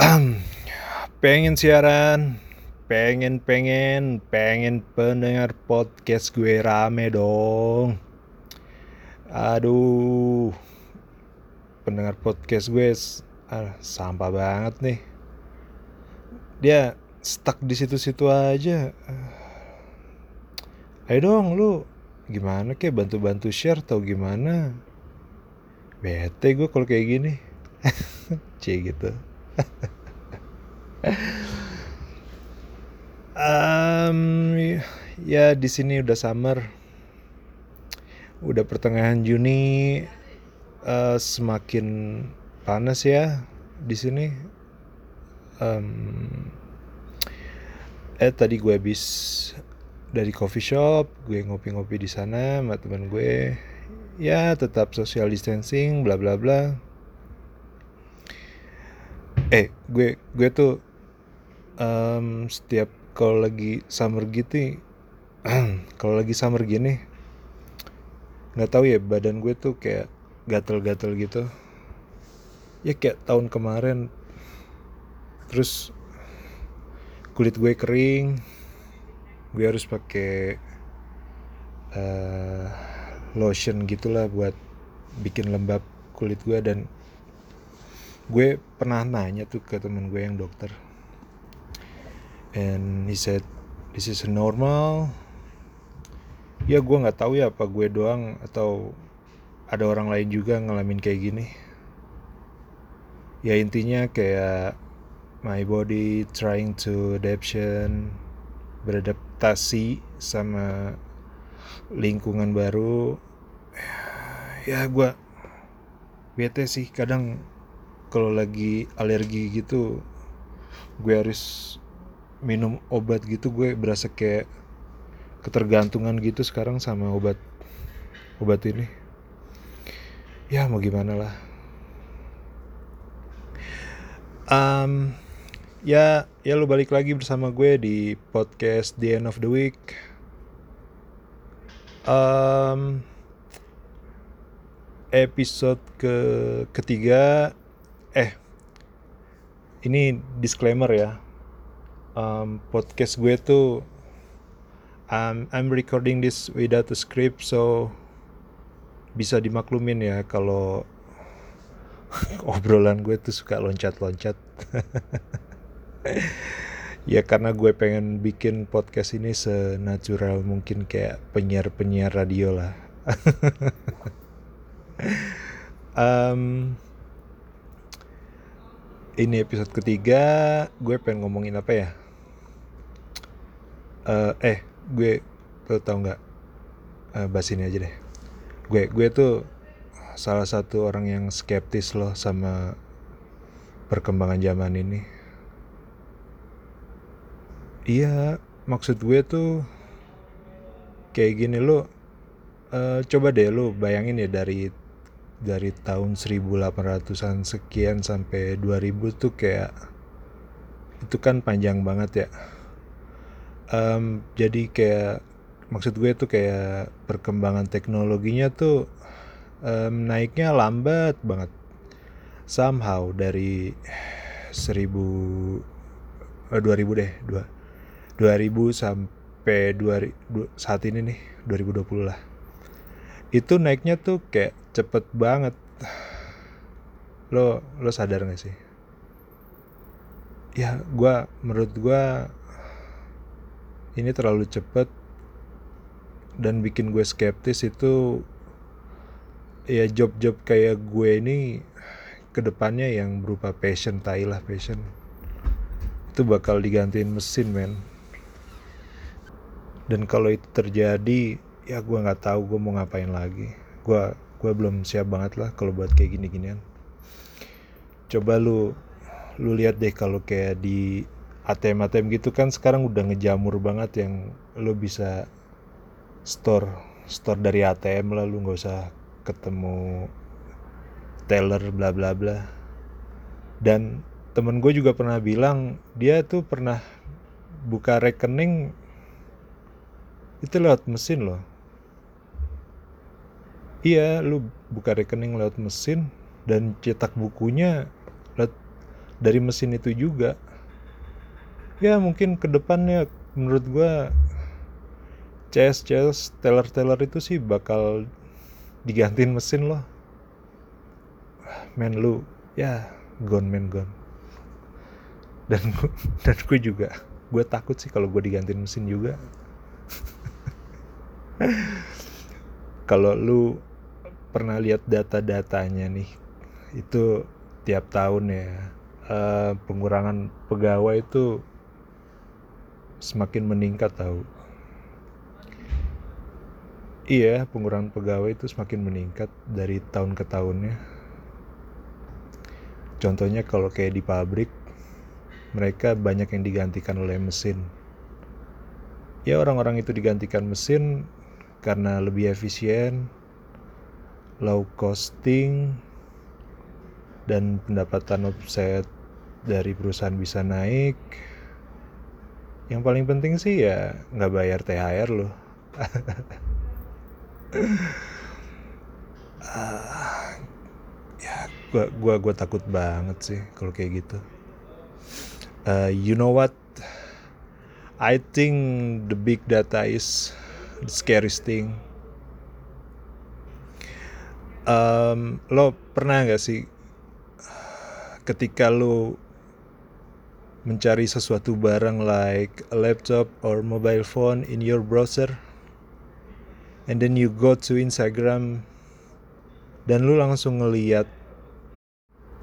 pengen siaran, pengen pengen pengen pendengar podcast gue rame dong. Aduh, pendengar podcast gue ah, sampah banget nih. Dia stuck di situ-situ aja. Ayo dong lu gimana kek bantu-bantu share atau gimana? Bete gue kalau kayak gini. C gitu. Um, ya di sini udah summer, udah pertengahan Juni, uh, semakin panas ya di sini. Um, eh tadi gue habis dari coffee shop, gue ngopi-ngopi di sana sama teman gue. Ya tetap social distancing, bla bla bla. Eh gue gue tuh um, setiap kalau lagi summer gitu kalau lagi summer gini nggak tahu ya badan gue tuh kayak gatel-gatel gitu. Ya kayak tahun kemarin terus kulit gue kering gue harus pakai uh, lotion gitulah buat bikin lembab kulit gue dan gue pernah nanya tuh ke temen gue yang dokter. And he said this is normal. Ya gue nggak tahu ya apa gue doang atau ada orang lain juga ngalamin kayak gini. Ya intinya kayak my body trying to adaptation beradaptasi sama lingkungan baru. Ya gue bete sih. Kadang kalau lagi alergi gitu gue harus minum obat gitu gue berasa kayak ketergantungan gitu sekarang sama obat obat ini. Ya mau gimana lah. Um, ya ya lu balik lagi bersama gue di podcast The End of the Week. Um, episode ke ketiga eh ini disclaimer ya. Um, podcast gue tuh um, I'm recording this without a script so bisa dimaklumin ya kalau obrolan gue tuh suka loncat-loncat. Ya karena gue pengen bikin podcast ini senatural mungkin kayak penyiar-penyiar radio lah. Um, ini episode ketiga gue pengen ngomongin apa ya? Uh, eh gue lo tau nggak? Uh, bahas ini aja deh. Gue gue tuh salah satu orang yang skeptis loh sama perkembangan zaman ini. Iya maksud gue tuh kayak gini lo uh, coba deh lo bayangin ya dari dari tahun 1800-an sekian sampai 2000 tuh kayak itu kan panjang banget ya. Um, jadi kayak maksud gue tuh kayak perkembangan teknologinya tuh um, naiknya lambat banget. Somehow dari 1000 eh, 2000 deh dua 2000 sampai 2000 saat ini nih 2020 lah. Itu naiknya tuh kayak cepet banget. Lo lo sadar gak sih? Ya gue menurut gue ini terlalu cepet. Dan bikin gue skeptis itu ya job-job kayak gue ini ke depannya yang berupa passion tai lah passion. Itu bakal digantiin mesin men. Dan kalau itu terjadi ya gue nggak tahu gue mau ngapain lagi. Gue gue belum siap banget lah kalau buat kayak gini-ginian. Coba lu lu lihat deh kalau kayak di ATM ATM gitu kan sekarang udah ngejamur banget yang lo bisa store store dari ATM lah lu nggak usah ketemu teller bla bla bla. Dan temen gue juga pernah bilang dia tuh pernah buka rekening itu lewat mesin loh iya lu buka rekening lewat mesin dan cetak bukunya lewat dari mesin itu juga. Ya mungkin ke depannya menurut gue CS CS teller teller itu sih bakal digantiin mesin loh. Men lu ya gone men gone. Dan dan gue juga gue takut sih kalau gue digantiin mesin juga. Kalau lu pernah lihat data-datanya nih? Itu tiap tahun ya. Uh, pengurangan pegawai itu semakin meningkat tahu. Iya pengurangan pegawai itu semakin meningkat dari tahun ke tahunnya. Contohnya kalau kayak di pabrik mereka banyak yang digantikan oleh mesin. Ya orang-orang itu digantikan mesin karena lebih efisien low costing dan pendapatan offset dari perusahaan bisa naik yang paling penting sih ya nggak bayar THR loh. Uh, ya gua gua gua takut banget sih kalau kayak gitu. Uh, you know what? I think the big data is the scariest thing um, lo pernah nggak sih ketika lo mencari sesuatu barang like a laptop or mobile phone in your browser and then you go to Instagram dan lu langsung ngeliat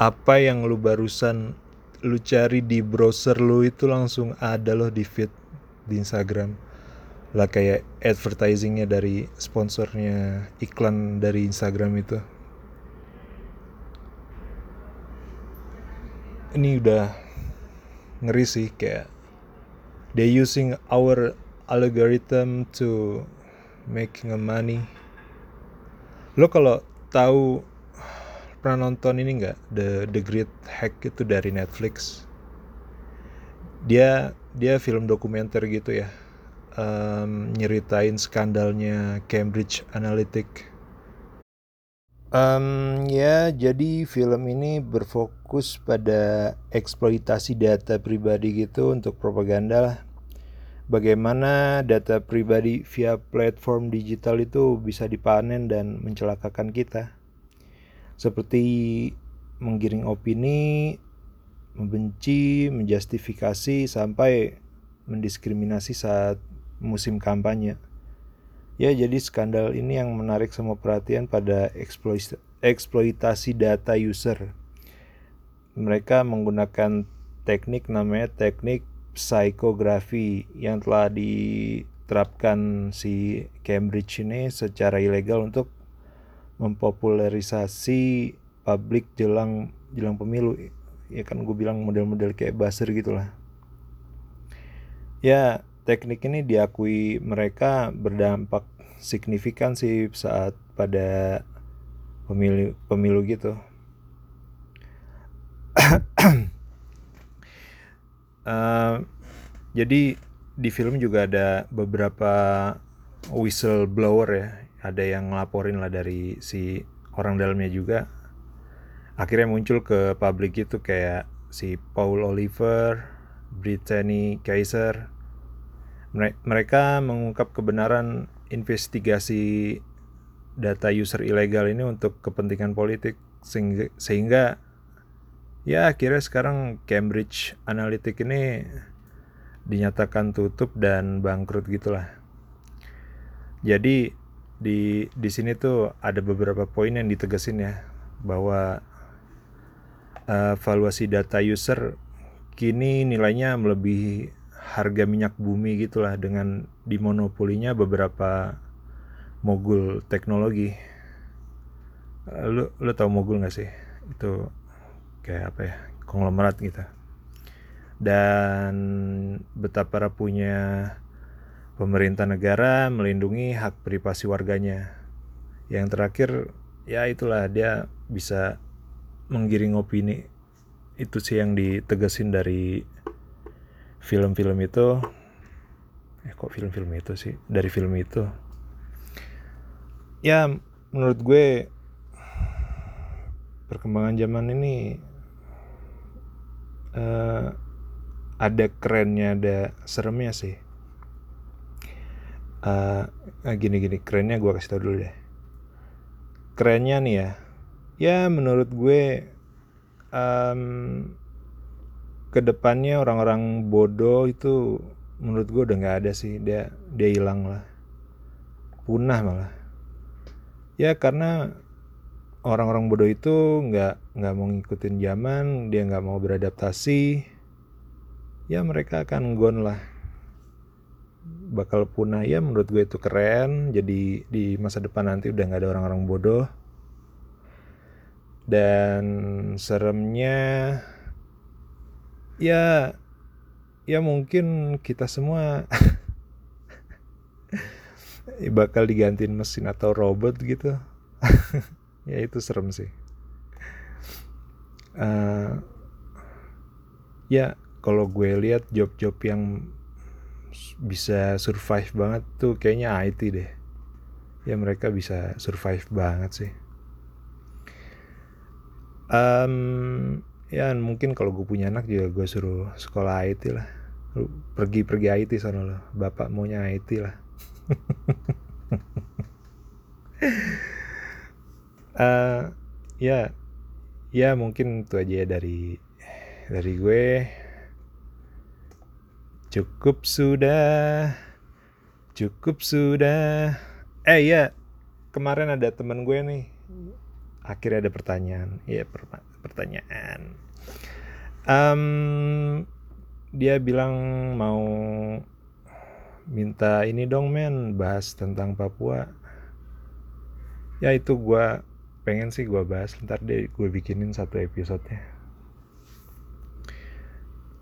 apa yang lu barusan lu cari di browser lu itu langsung ada loh di feed di Instagram lah kayak advertisingnya dari sponsornya iklan dari Instagram itu. Ini udah ngeri sih kayak they using our algorithm to making a money. Lo kalau tahu pernah nonton ini nggak? The the Great Hack itu dari Netflix. Dia dia film dokumenter gitu ya um, nyeritain skandalnya Cambridge Analytic um, ya jadi film ini berfokus pada eksploitasi data pribadi gitu untuk propaganda lah bagaimana data pribadi via platform digital itu bisa dipanen dan mencelakakan kita. Seperti menggiring opini, membenci, menjustifikasi sampai mendiskriminasi saat musim kampanye. Ya, jadi skandal ini yang menarik semua perhatian pada eksploitasi data user. Mereka menggunakan teknik namanya teknik psikografi yang telah diterapkan si Cambridge ini secara ilegal untuk mempopularisasi publik jelang jelang pemilu ya kan gue bilang model-model kayak buzzer gitulah ya teknik ini diakui mereka berdampak signifikan sih saat pada pemilu pemilu gitu Uh, jadi di film juga ada beberapa whistleblower ya, ada yang ngelaporin lah dari si orang dalamnya juga. Akhirnya muncul ke publik itu kayak si Paul Oliver, Brittany Kaiser. Mereka mengungkap kebenaran investigasi data user ilegal ini untuk kepentingan politik sehingga, sehingga ya akhirnya sekarang Cambridge Analytic ini dinyatakan tutup dan bangkrut gitulah. Jadi di di sini tuh ada beberapa poin yang ditegasin ya bahwa uh, valuasi data user kini nilainya melebihi harga minyak bumi gitulah dengan dimonopolinya beberapa mogul teknologi. Lu lu tahu mogul nggak sih? Itu kayak apa ya konglomerat gitu dan betapa punya pemerintah negara melindungi hak privasi warganya yang terakhir ya itulah dia bisa menggiring opini itu sih yang ditegasin dari film-film itu eh kok film-film itu sih? Dari film itu. Ya menurut gue perkembangan zaman ini uh, ada kerennya ada seremnya sih. Uh, gini gini kerennya gue kasih tau dulu deh. Kerennya nih ya ya menurut gue um, ke depannya orang-orang bodoh itu menurut gue udah nggak ada sih. Dia dia hilang lah. Punah malah. Ya karena orang-orang bodoh itu nggak nggak mau ngikutin zaman dia nggak mau beradaptasi ya mereka akan gone lah. Bakal punah. Ya menurut gue itu keren. Jadi di masa depan nanti udah nggak ada orang-orang bodoh. Dan seremnya ya ya mungkin kita semua bakal digantiin mesin atau robot gitu. Ya itu serem sih. Uh, ya kalau gue lihat job-job yang bisa survive banget tuh kayaknya IT deh. Ya mereka bisa survive banget sih. Um, ya mungkin kalau gue punya anak juga gue suruh sekolah IT lah. Pergi pergi IT sana lo. Bapak maunya IT lah. Uh, ya ya mungkin itu aja ya dari dari gue. Cukup sudah cukup sudah. Eh ya kemarin ada teman gue nih akhirnya ada pertanyaan. Ya pertanyaan. Um, dia bilang mau minta ini dong men bahas tentang Papua. Ya itu gue pengen sih gue bahas. Ntar deh gue bikinin satu episode nya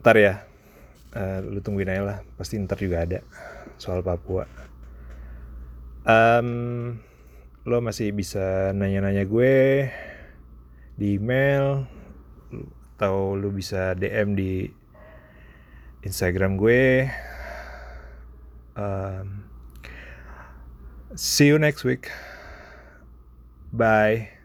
ntar ya. Uh, lu tungguin aja lah. Pasti ntar juga ada soal Papua. Um, lo masih bisa nanya-nanya gue di email atau lu bisa DM di Instagram gue. Um, see you next week. Bye